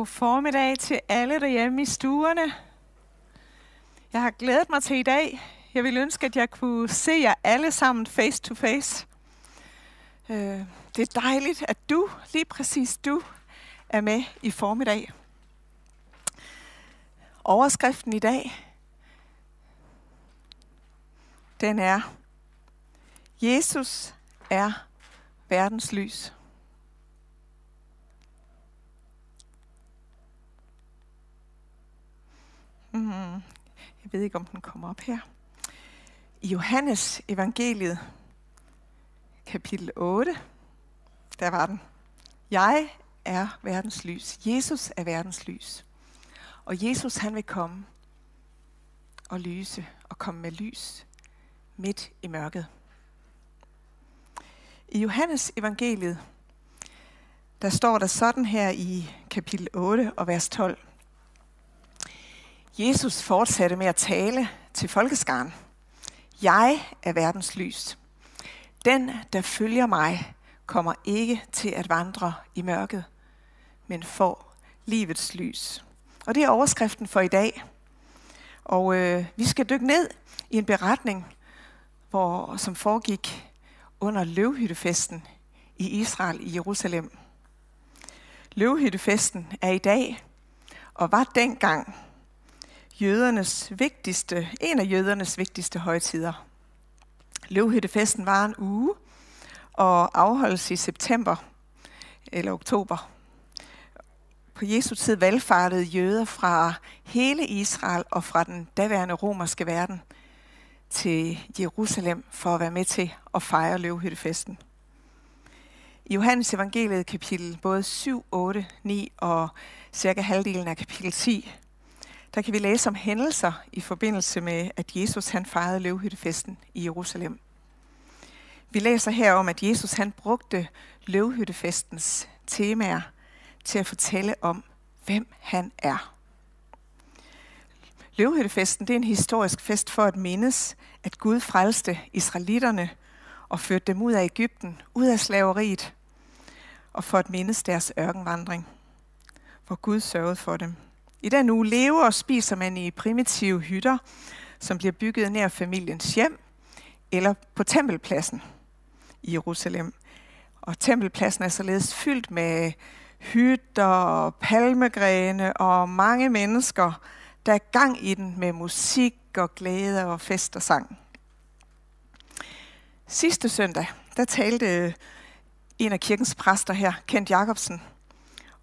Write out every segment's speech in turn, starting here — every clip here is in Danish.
God formiddag til alle derhjemme i stuerne. Jeg har glædet mig til i dag. Jeg vil ønske, at jeg kunne se jer alle sammen face to face. Øh, det er dejligt, at du, lige præcis du, er med i formiddag. Overskriften i dag, den er, Jesus er verdens lys. Mm, jeg ved ikke, om den kommer op her. I Johannes evangeliet, kapitel 8, der var den. Jeg er verdens lys. Jesus er verdens lys. Og Jesus han vil komme og lyse og komme med lys midt i mørket. I Johannes evangeliet, der står der sådan her i kapitel 8 og vers 12. Jesus fortsatte med at tale til folkeskaren. Jeg er verdens lys. Den, der følger mig, kommer ikke til at vandre i mørket, men får livets lys. Og det er overskriften for i dag. Og øh, vi skal dykke ned i en beretning, hvor, som foregik under løvhyttefesten i Israel i Jerusalem. Løvhyttefesten er i dag, og var dengang jødernes vigtigste, en af jødernes vigtigste højtider. Løvhyttefesten var en uge og afholdes i september eller oktober. På Jesu tid valgfartede jøder fra hele Israel og fra den daværende romerske verden til Jerusalem for at være med til at fejre løvhyttefesten. I Johannes evangeliet kapitel både 7, 8, 9 og cirka halvdelen af kapitel 10 der kan vi læse om hændelser i forbindelse med, at Jesus han fejrede løvhyttefesten i Jerusalem. Vi læser her om, at Jesus han brugte løvhyttefestens temaer til at fortælle om, hvem han er. Løvhyttefesten det er en historisk fest for at mindes, at Gud frelste israelitterne og førte dem ud af Ægypten, ud af slaveriet, og for at mindes deres ørkenvandring, hvor Gud sørgede for dem. I den uge lever og spiser man i primitive hytter, som bliver bygget nær familiens hjem, eller på tempelpladsen i Jerusalem. Og tempelpladsen er således fyldt med hytter, palmegrene og mange mennesker, der er gang i den med musik og glæde og fest og sang. Sidste søndag, der talte en af kirkens præster her, Kent Jacobsen,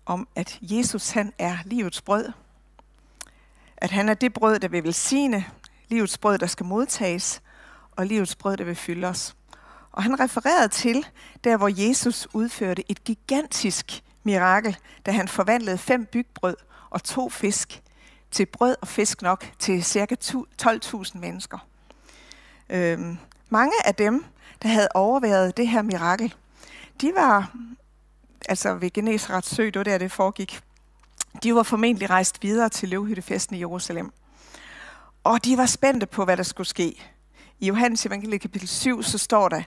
om, at Jesus han er livets brød at han er det brød, der vil velsigne, livets brød, der skal modtages, og livets brød, der vil fylde os. Og han refererede til, der hvor Jesus udførte et gigantisk mirakel, da han forvandlede fem bygbrød og to fisk til brød og fisk nok til ca. 12.000 mennesker. Øhm, mange af dem, der havde overværet det her mirakel, de var altså ved Genesarets sø, det var der, det foregik. De var formentlig rejst videre til løvhyttefesten i Jerusalem. Og de var spændte på, hvad der skulle ske. I Johannes evangelie kapitel 7, så står der,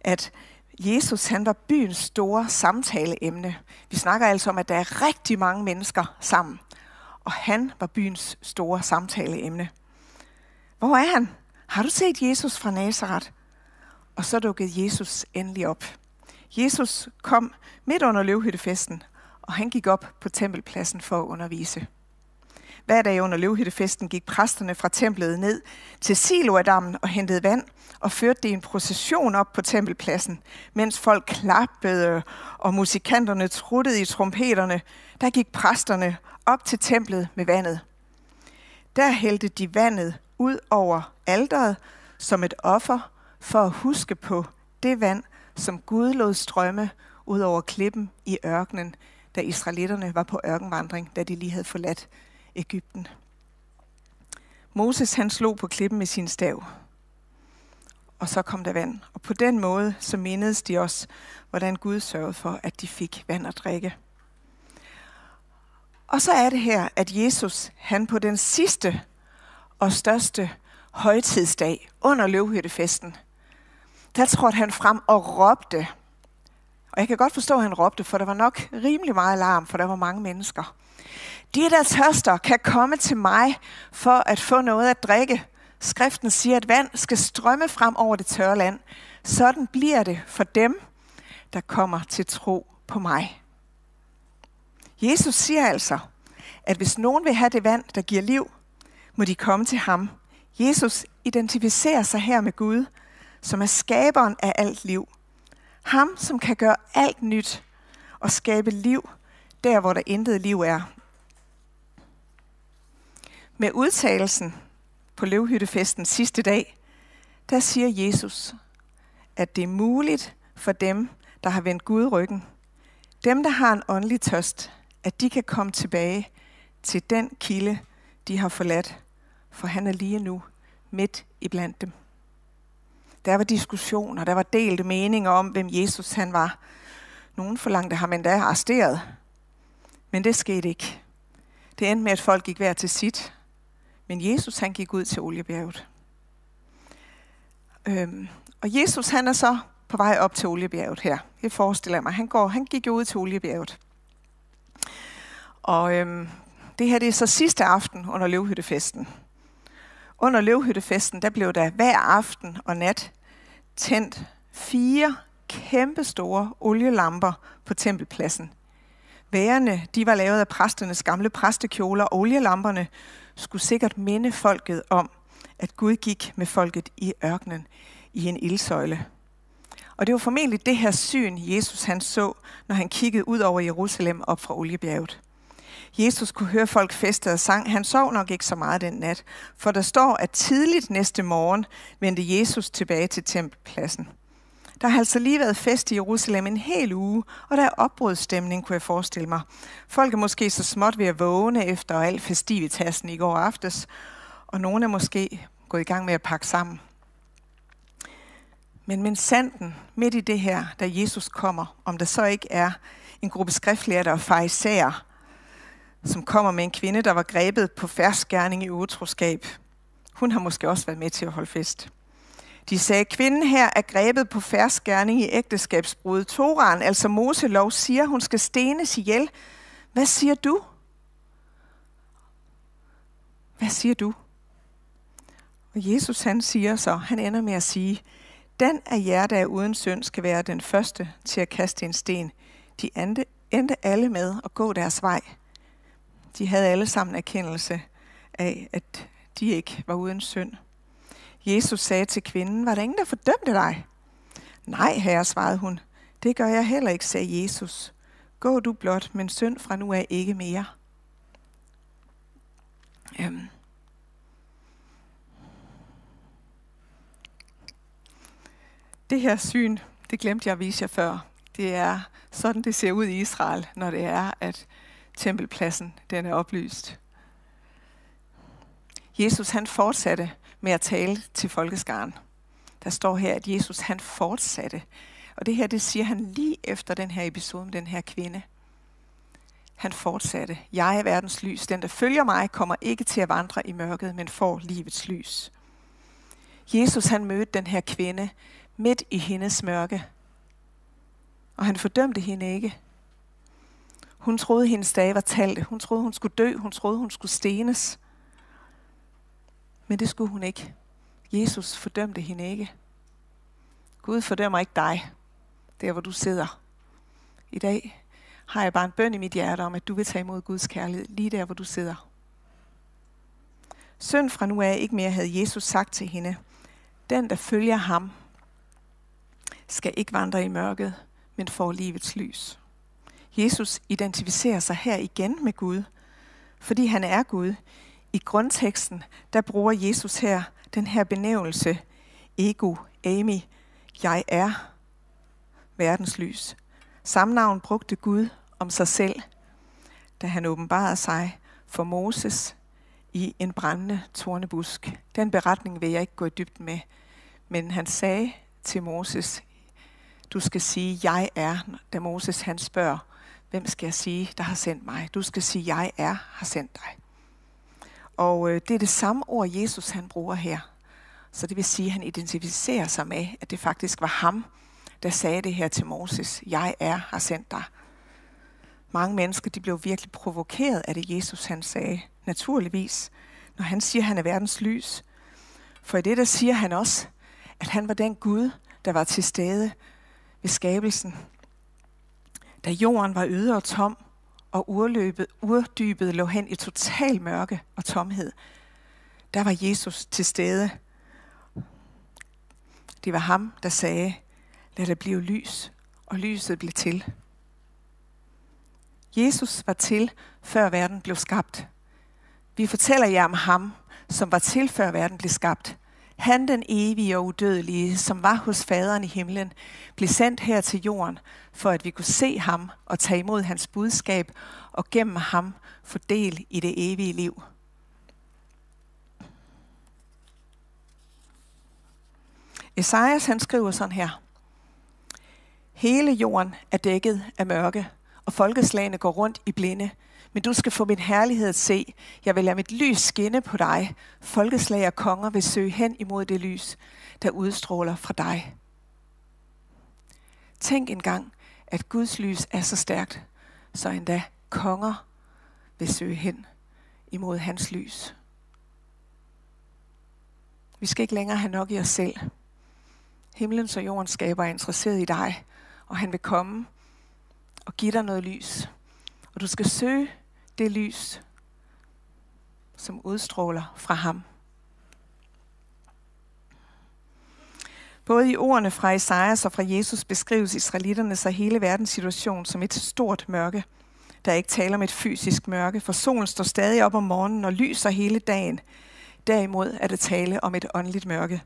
at Jesus han var byens store samtaleemne. Vi snakker altså om, at der er rigtig mange mennesker sammen. Og han var byens store samtaleemne. Hvor er han? Har du set Jesus fra Nazareth? Og så dukkede Jesus endelig op. Jesus kom midt under løvhyttefesten, og han gik op på tempelpladsen for at undervise. Hver dag under løvhyttefesten gik præsterne fra templet ned til Siloadammen og hentede vand og førte det i en procession op på tempelpladsen, mens folk klappede og musikanterne truttede i trompeterne. Der gik præsterne op til templet med vandet. Der hældte de vandet ud over alderet som et offer for at huske på det vand, som Gud lod strømme ud over klippen i ørkenen da israelitterne var på ørkenvandring, da de lige havde forladt Ægypten. Moses han slog på klippen med sin stav, og så kom der vand. Og på den måde så mindedes de også, hvordan Gud sørgede for, at de fik vand at drikke. Og så er det her, at Jesus, han på den sidste og største højtidsdag under løvhyttefesten, der trådte han frem og råbte, og jeg kan godt forstå, at han råbte, for der var nok rimelig meget larm, for der var mange mennesker. De, der tørster, kan komme til mig for at få noget at drikke. Skriften siger, at vand skal strømme frem over det tørre land. Sådan bliver det for dem, der kommer til tro på mig. Jesus siger altså, at hvis nogen vil have det vand, der giver liv, må de komme til ham. Jesus identificerer sig her med Gud, som er skaberen af alt liv. Ham, som kan gøre alt nyt og skabe liv der, hvor der intet liv er. Med udtalelsen på løvhyttefesten sidste dag, der siger Jesus, at det er muligt for dem, der har vendt Gud ryggen, dem, der har en åndelig tørst, at de kan komme tilbage til den kilde, de har forladt, for han er lige nu midt i blandt dem. Der var diskussioner, der var delte meninger om, hvem Jesus han var. Nogen forlangte ham endda arresteret, men det skete ikke. Det endte med, at folk gik hver til sit, men Jesus han gik ud til oliebjerget. Øhm, og Jesus han er så på vej op til oliebjerget her. Det forestiller jeg mig. Han, går, han gik jo ud til oliebjerget. Og øhm, det her det er så sidste aften under løvhyttefesten. Under løvhyttefesten, der blev der hver aften og nat tændt fire kæmpestore olielamper på tempelpladsen. Værerne, de var lavet af præsternes gamle præstekjoler, og olielamperne skulle sikkert minde folket om, at Gud gik med folket i ørkenen i en ildsøjle. Og det var formentlig det her syn, Jesus han så, når han kiggede ud over Jerusalem op fra oliebjerget. Jesus kunne høre folk feste og sang. Han sov nok ikke så meget den nat, for der står, at tidligt næste morgen vendte Jesus tilbage til tempelpladsen. Der har altså lige været fest i Jerusalem en hel uge, og der er opbrudsstemning, kunne jeg forestille mig. Folk er måske så småt ved at vågne efter al festivitassen i går aftes, og nogle er måske gået i gang med at pakke sammen. Men mens sanden midt i det her, da Jesus kommer, om der så ikke er en gruppe skriftlærere og farisæer, som kommer med en kvinde, der var grebet på færdsgærning i utroskab. Hun har måske også været med til at holde fest. De sagde, kvinden her er grebet på færdsgærning i ægteskabsbrud. Toran, altså Moselov, siger, hun skal stenes ihjel. Hvad siger du? Hvad siger du? Og Jesus han siger så, han ender med at sige, den af jer, der er uden synd, skal være den første til at kaste en sten. De endte alle med at gå deres vej. De havde alle sammen erkendelse af, at de ikke var uden synd. Jesus sagde til kvinden, var der ingen, der fordømte dig? Nej, herre, svarede hun. Det gør jeg heller ikke, sagde Jesus. Gå du blot, men synd fra nu af ikke mere. Øhm. Det her syn, det glemte jeg at vise jer før. Det er sådan, det ser ud i Israel, når det er, at tempelpladsen den er oplyst. Jesus han fortsatte med at tale til folkeskaren. Der står her, at Jesus han fortsatte. Og det her, det siger han lige efter den her episode med den her kvinde. Han fortsatte. Jeg er verdens lys. Den, der følger mig, kommer ikke til at vandre i mørket, men får livets lys. Jesus han mødte den her kvinde midt i hendes mørke. Og han fordømte hende ikke. Hun troede, hendes dage var talte. Hun troede, hun skulle dø. Hun troede, hun skulle stenes. Men det skulle hun ikke. Jesus fordømte hende ikke. Gud fordømmer ikke dig, der hvor du sidder. I dag har jeg bare en bøn i mit hjerte om, at du vil tage imod Guds kærlighed lige der, hvor du sidder. Synd fra nu af ikke mere, havde Jesus sagt til hende. Den, der følger ham, skal ikke vandre i mørket, men får livets lys. Jesus identificerer sig her igen med Gud, fordi han er Gud. I grundteksten, der bruger Jesus her den her benævnelse, ego, Amy, jeg er verdens lys. Samme navn brugte Gud om sig selv, da han åbenbarede sig for Moses i en brændende tornebusk. Den beretning vil jeg ikke gå i dybden med, men han sagde til Moses, du skal sige, jeg er, da Moses han spørger, hvem skal jeg sige, der har sendt mig? Du skal sige, jeg er, har sendt dig. Og øh, det er det samme ord, Jesus han bruger her. Så det vil sige, at han identificerer sig med, at det faktisk var ham, der sagde det her til Moses. Jeg er har sendt dig. Mange mennesker de blev virkelig provokeret af det, Jesus han sagde. Naturligvis, når han siger, at han er verdens lys. For i det der siger han også, at han var den Gud, der var til stede ved skabelsen. Da jorden var øde og tom, og urløbet, urdybet lå hen i total mørke og tomhed, der var Jesus til stede. Det var ham, der sagde, lad der blive lys, og lyset blev til. Jesus var til, før verden blev skabt. Vi fortæller jer om ham, som var til, før verden blev skabt. Han, den evige og udødelige, som var hos faderen i himlen, blev sendt her til jorden, for at vi kunne se ham og tage imod hans budskab, og gennem ham få del i det evige liv. Esajas han skriver sådan her. Hele jorden er dækket af mørke, og folkeslagene går rundt i blinde. Men du skal få min herlighed at se. Jeg vil lade mit lys skinne på dig. Folkeslag og konger vil søge hen imod det lys, der udstråler fra dig. Tænk engang, at Guds lys er så stærkt, så endda konger vil søge hen imod hans lys. Vi skal ikke længere have nok i os selv. Himlen og jordens skaber er interesseret i dig, og han vil komme og give dig noget lys. Og du skal søge det lys, som udstråler fra ham. Både i ordene fra Esajas og fra Jesus beskrives israelitternes og hele verdens situation som et stort mørke. Der er ikke tale om et fysisk mørke, for solen står stadig op om morgenen og lyser hele dagen. Derimod er det tale om et åndeligt mørke,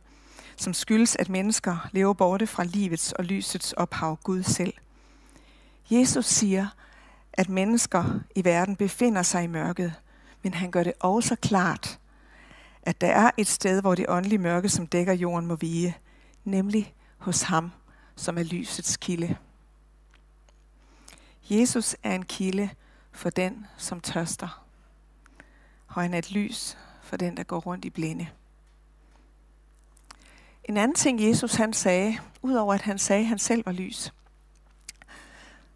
som skyldes, at mennesker lever borte fra livets og lysets ophav, Gud selv. Jesus siger, at mennesker i verden befinder sig i mørket, men han gør det også klart, at der er et sted, hvor det åndelige mørke, som dækker jorden, må vige, nemlig hos ham, som er lysets kilde. Jesus er en kilde for den, som tørster, og han er et lys for den, der går rundt i blinde. En anden ting, Jesus han sagde, udover at han sagde, at han selv var lys,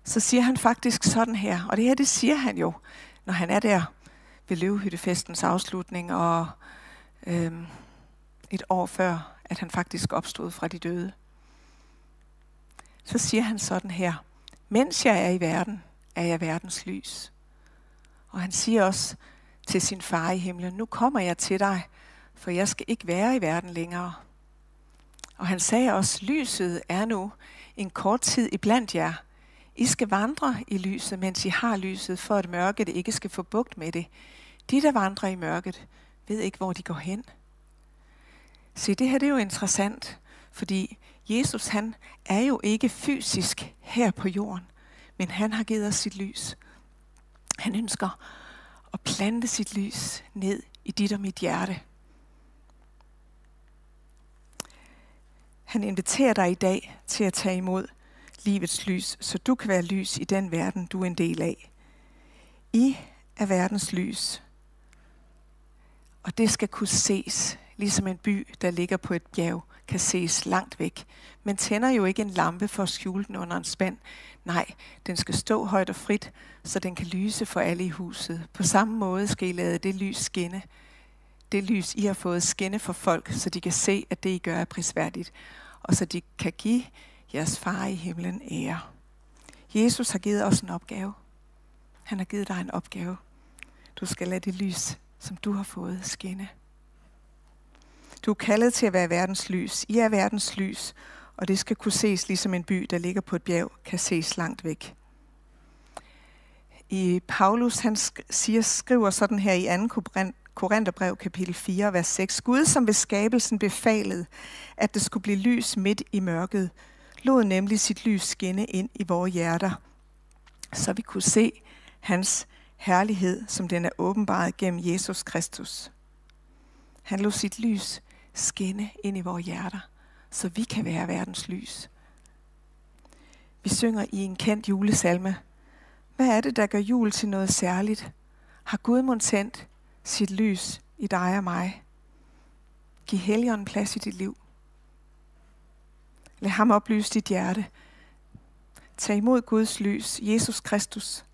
så siger han faktisk sådan her, og det her det siger han jo, når han er der ved løvehyttefestens afslutning, og øhm, et år før, at han faktisk opstod fra de døde. Så siger han sådan her, mens jeg er i verden, er jeg verdens lys. Og han siger også til sin far i himlen, nu kommer jeg til dig, for jeg skal ikke være i verden længere. Og han sagde også, lyset er nu en kort tid iblandt jer, i skal vandre i lyset, mens I har lyset, for at mørket ikke skal få bugt med det. De, der vandrer i mørket, ved ikke, hvor de går hen. Se, det her det er jo interessant, fordi Jesus han er jo ikke fysisk her på jorden, men han har givet os sit lys. Han ønsker at plante sit lys ned i dit og mit hjerte. Han inviterer dig i dag til at tage imod livets lys, så du kan være lys i den verden, du er en del af. I er verdens lys, og det skal kunne ses, ligesom en by, der ligger på et bjerg, kan ses langt væk. Men tænder jo ikke en lampe for at skjule den under en spand. Nej, den skal stå højt og frit, så den kan lyse for alle i huset. På samme måde skal I lade det lys skinne. Det lys, I har fået skinne for folk, så de kan se, at det, I gør, er prisværdigt. Og så de kan give jeres far i himlen ære. Jesus har givet os en opgave. Han har givet dig en opgave. Du skal lade det lys, som du har fået, skinne. Du er kaldet til at være verdens lys. I er verdens lys, og det skal kunne ses ligesom en by, der ligger på et bjerg, kan ses langt væk. I Paulus, han siger, skriver sådan her i 2. Korintherbrev kapitel 4, vers 6. Gud, som ved skabelsen befalede, at det skulle blive lys midt i mørket, lod nemlig sit lys skinne ind i vores hjerter, så vi kunne se hans herlighed, som den er åbenbaret gennem Jesus Kristus. Han lod sit lys skinne ind i vores hjerter, så vi kan være verdens lys. Vi synger i en kendt julesalme. Hvad er det, der gør jul til noget særligt? Har Gud tændt sit lys i dig og mig? Giv helgen plads i dit liv. Lad ham oplyse dit hjerte. Tag imod Guds lys, Jesus Kristus,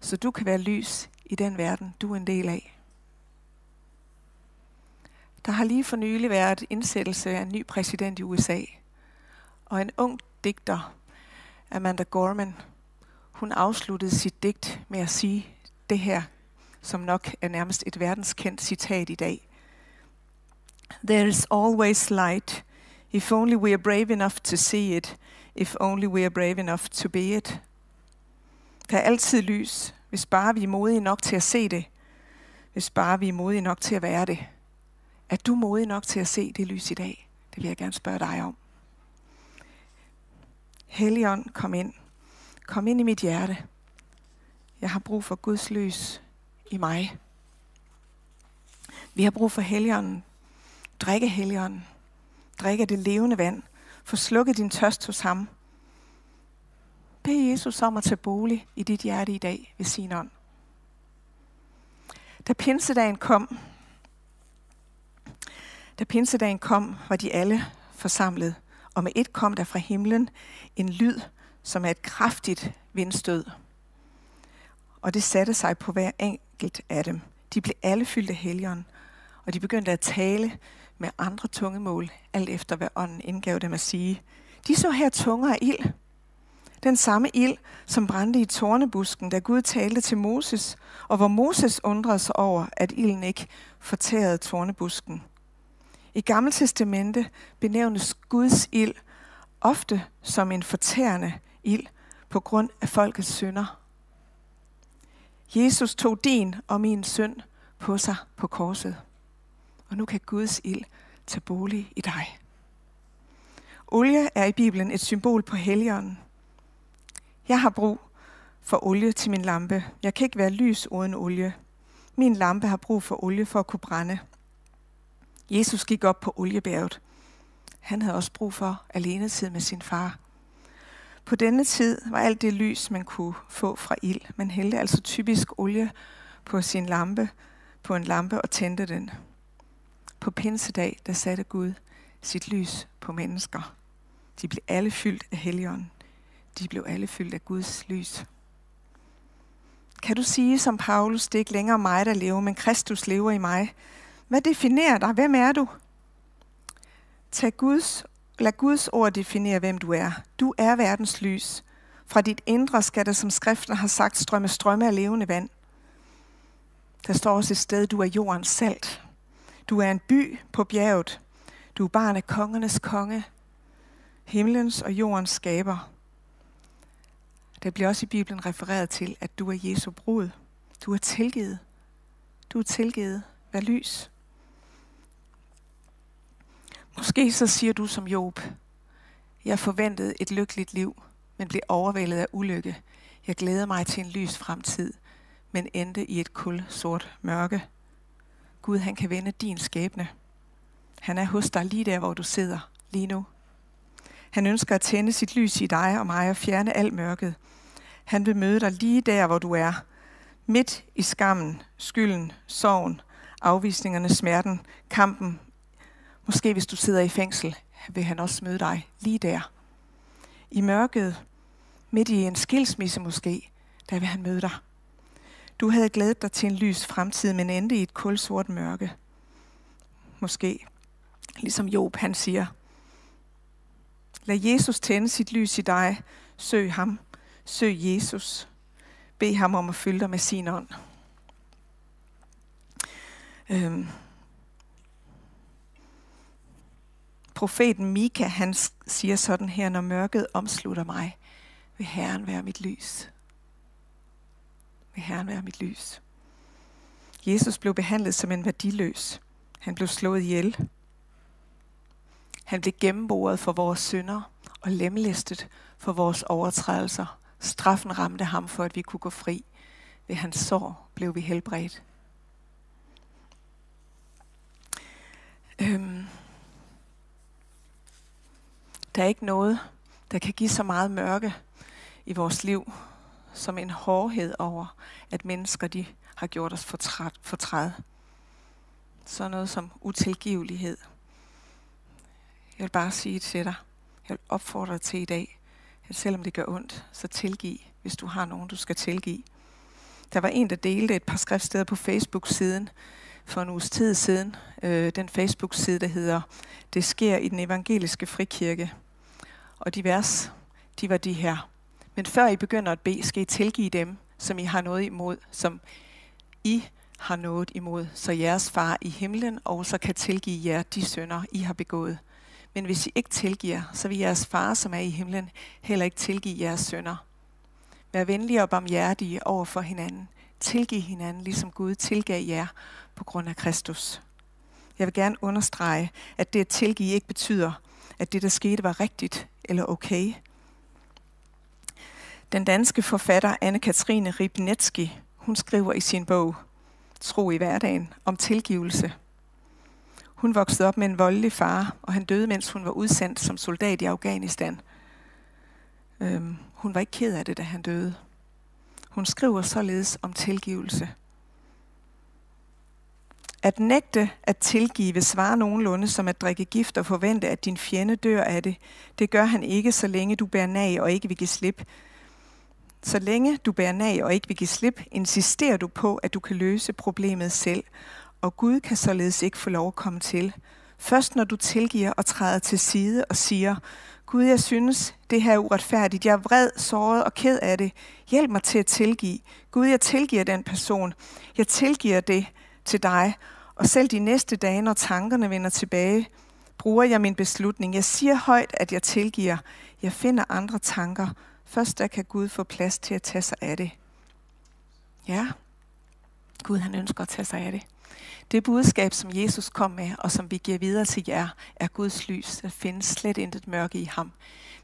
så du kan være lys i den verden, du er en del af. Der har lige for nylig været indsættelse af en ny præsident i USA, og en ung digter, Amanda Gorman, hun afsluttede sit digt med at sige det her, som nok er nærmest et verdenskendt citat i dag. There is always light, if only we are brave enough to see it, if only we are brave enough to be it. Der er altid lys, hvis bare vi er modige nok til at se det, hvis bare vi er modige nok til at være det. Er du modig nok til at se det lys i dag? Det vil jeg gerne spørge dig om. Helligånd, kom ind. Kom ind i mit hjerte. Jeg har brug for Guds lys i mig. Vi har brug for Helligånden. Drikke Helligånden. Drikke det levende vand. Få slukket din tørst hos ham. Bed Jesus om at tage bolig i dit hjerte i dag ved sin ånd. Da pinsedagen kom, da pinsedagen kom, var de alle forsamlet, og med et kom der fra himlen en lyd, som er et kraftigt vindstød. Og det satte sig på hver enkelt af dem. De blev alle fyldt af helgen, og de begyndte at tale med andre tungemål, alt efter hvad ånden indgav dem at sige. De så her tunger af ild. Den samme ild, som brændte i tornebusken, da Gud talte til Moses, og hvor Moses undrede sig over, at ilden ikke fortærede tornebusken. I Gamle Testamente benævnes Guds ild ofte som en fortærende ild på grund af folkets synder. Jesus tog din og min synd på sig på korset. Og nu kan Guds ild tage bolig i dig. Olie er i Bibelen et symbol på helligånden. Jeg har brug for olie til min lampe. Jeg kan ikke være lys uden olie. Min lampe har brug for olie for at kunne brænde. Jesus gik op på oliebjerget. Han havde også brug for alenetid med sin far. På denne tid var alt det lys, man kunne få fra ild. Man hældte altså typisk olie på sin lampe, på en lampe og tændte den. På pinsedag, der satte Gud sit lys på mennesker. De blev alle fyldt af helligånden. De blev alle fyldt af Guds lys. Kan du sige som Paulus, det er ikke længere mig, der lever, men Kristus lever i mig. Hvad definerer dig? Hvem er du? Tag Guds, lad Guds ord definere, hvem du er. Du er verdens lys. Fra dit indre skal der, som skriften har sagt, strømme strømme af levende vand. Der står også et sted, du er jordens salt. Du er en by på bjerget. Du er barn af kongernes konge. Himlens og jordens skaber. Der bliver også i Bibelen refereret til, at du er Jesu brud. Du er tilgivet. Du er tilgivet. Vær lys. Måske så siger du som Job, jeg forventede et lykkeligt liv, men blev overvældet af ulykke. Jeg glæder mig til en lys fremtid, men endte i et kul sort mørke. Gud, han kan vende din skæbne. Han er hos dig lige der, hvor du sidder lige nu. Han ønsker at tænde sit lys i dig og mig og fjerne alt mørket. Han vil møde dig lige der, hvor du er. Midt i skammen, skylden, sorgen, afvisningerne, smerten, kampen Måske hvis du sidder i fængsel, vil han også møde dig lige der. I mørket, midt i en skilsmisse måske, der vil han møde dig. Du havde glædet dig til en lys fremtid, men endte i et kulsort mørke. Måske, ligesom Job han siger, Lad Jesus tænde sit lys i dig. Søg ham. Søg Jesus. Bed ham om at fylde dig med sin ånd. Øhm, profeten Mika, han siger sådan her, når mørket omslutter mig, vil Herren være mit lys. Vil Herren være mit lys. Jesus blev behandlet som en værdiløs. Han blev slået ihjel. Han blev gennemboret for vores synder og lemlæstet for vores overtrædelser. Straffen ramte ham for, at vi kunne gå fri. Ved hans sår blev vi helbredt. Øhm, der er ikke noget, der kan give så meget mørke i vores liv, som en hårdhed over, at mennesker de har gjort os fortræd. Så noget som utilgivelighed. Jeg vil bare sige til dig, Jeg vil opfordre dig til i dag, at selvom det gør ondt, så tilgiv, hvis du har nogen, du skal tilgive. Der var en, der delte et par skriftsteder på Facebook-siden for en uges tid siden. Øh, den Facebook-side, der hedder Det sker i den evangeliske frikirke. Og de vers, de var de her. Men før I begynder at bede, skal I tilgive dem, som I har noget imod, som I har noget imod, så jeres far i himlen også kan tilgive jer de synder, I har begået. Men hvis I ikke tilgiver, så vil jeres far, som er i himlen, heller ikke tilgive jeres synder. Vær venlige og barmhjertige over for hinanden. Tilgiv hinanden, ligesom Gud tilgav jer på grund af Kristus. Jeg vil gerne understrege, at det at tilgive ikke betyder, at det, der skete, var rigtigt eller okay. Den danske forfatter Anne-Katrine Ribnetski, hun skriver i sin bog Tro i hverdagen om tilgivelse. Hun voksede op med en voldelig far, og han døde, mens hun var udsendt som soldat i Afghanistan. Øhm, hun var ikke ked af det, da han døde. Hun skriver således om tilgivelse. At nægte at tilgive svarer nogenlunde som at drikke gift og forvente, at din fjende dør af det. Det gør han ikke, så længe du bærer nag og ikke vil give slip. Så længe du bærer nag og ikke vil give slip, insisterer du på, at du kan løse problemet selv, og Gud kan således ikke få lov at komme til. Først når du tilgiver og træder til side og siger, Gud, jeg synes, det her er uretfærdigt. Jeg er vred, såret og ked af det. Hjælp mig til at tilgive. Gud, jeg tilgiver den person. Jeg tilgiver det til dig. Og selv de næste dage, når tankerne vender tilbage, bruger jeg min beslutning. Jeg siger højt, at jeg tilgiver. Jeg finder andre tanker. Først der kan Gud få plads til at tage sig af det. Ja, Gud han ønsker at tage sig af det. Det budskab, som Jesus kom med, og som vi giver videre til jer, er Guds lys. Der findes slet intet mørke i ham.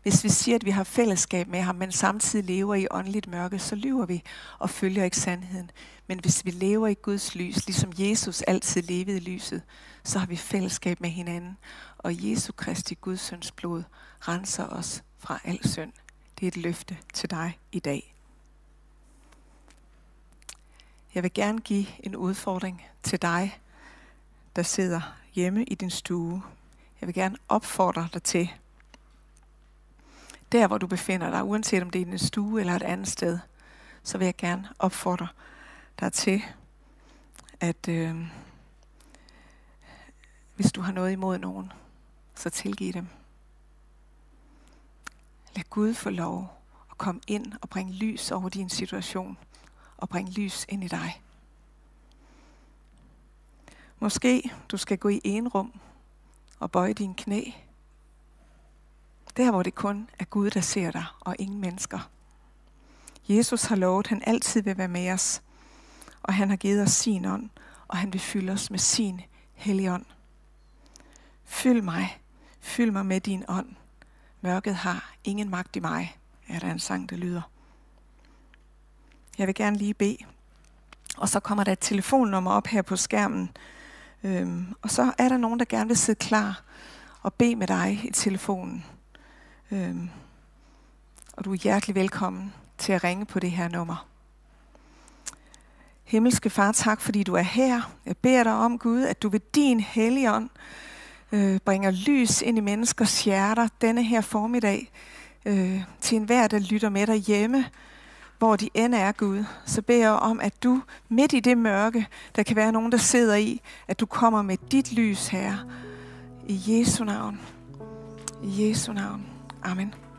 Hvis vi siger, at vi har fællesskab med ham, men samtidig lever i åndeligt mørke, så lyver vi og følger ikke sandheden. Men hvis vi lever i Guds lys, ligesom Jesus altid levede i lyset, så har vi fællesskab med hinanden. Og Jesu Kristi Guds søns blod renser os fra al synd. Det er et løfte til dig i dag. Jeg vil gerne give en udfordring til dig, der sidder hjemme i din stue. Jeg vil gerne opfordre dig til, der hvor du befinder dig, uanset om det er i din stue eller et andet sted, så vil jeg gerne opfordre dig til, at øh, hvis du har noget imod nogen, så tilgiv dem. Lad Gud få lov at komme ind og bringe lys over din situation og bringe lys ind i dig. Måske du skal gå i en rum og bøje dine knæ. Der hvor det kun er Gud, der ser dig, og ingen mennesker. Jesus har lovet, at han altid vil være med os, og han har givet os sin ånd, og han vil fylde os med sin hellige ånd. Fyld mig, fyld mig med din ånd. Mørket har ingen magt i mig, er der en sang, der lyder. Jeg vil gerne lige bede. Og så kommer der et telefonnummer op her på skærmen. Øhm, og så er der nogen, der gerne vil sidde klar og bede med dig i telefonen. Øhm, og du er hjertelig velkommen til at ringe på det her nummer. Himmelske Far, tak fordi du er her. Jeg beder dig om, Gud, at du ved din helligånd øh, bringer lys ind i menneskers hjerter denne her formiddag øh, til enhver, der lytter med derhjemme, hjemme hvor de end er, Gud, så beder jeg om, at du midt i det mørke, der kan være nogen, der sidder i, at du kommer med dit lys, her. I Jesu navn. I Jesu navn. Amen.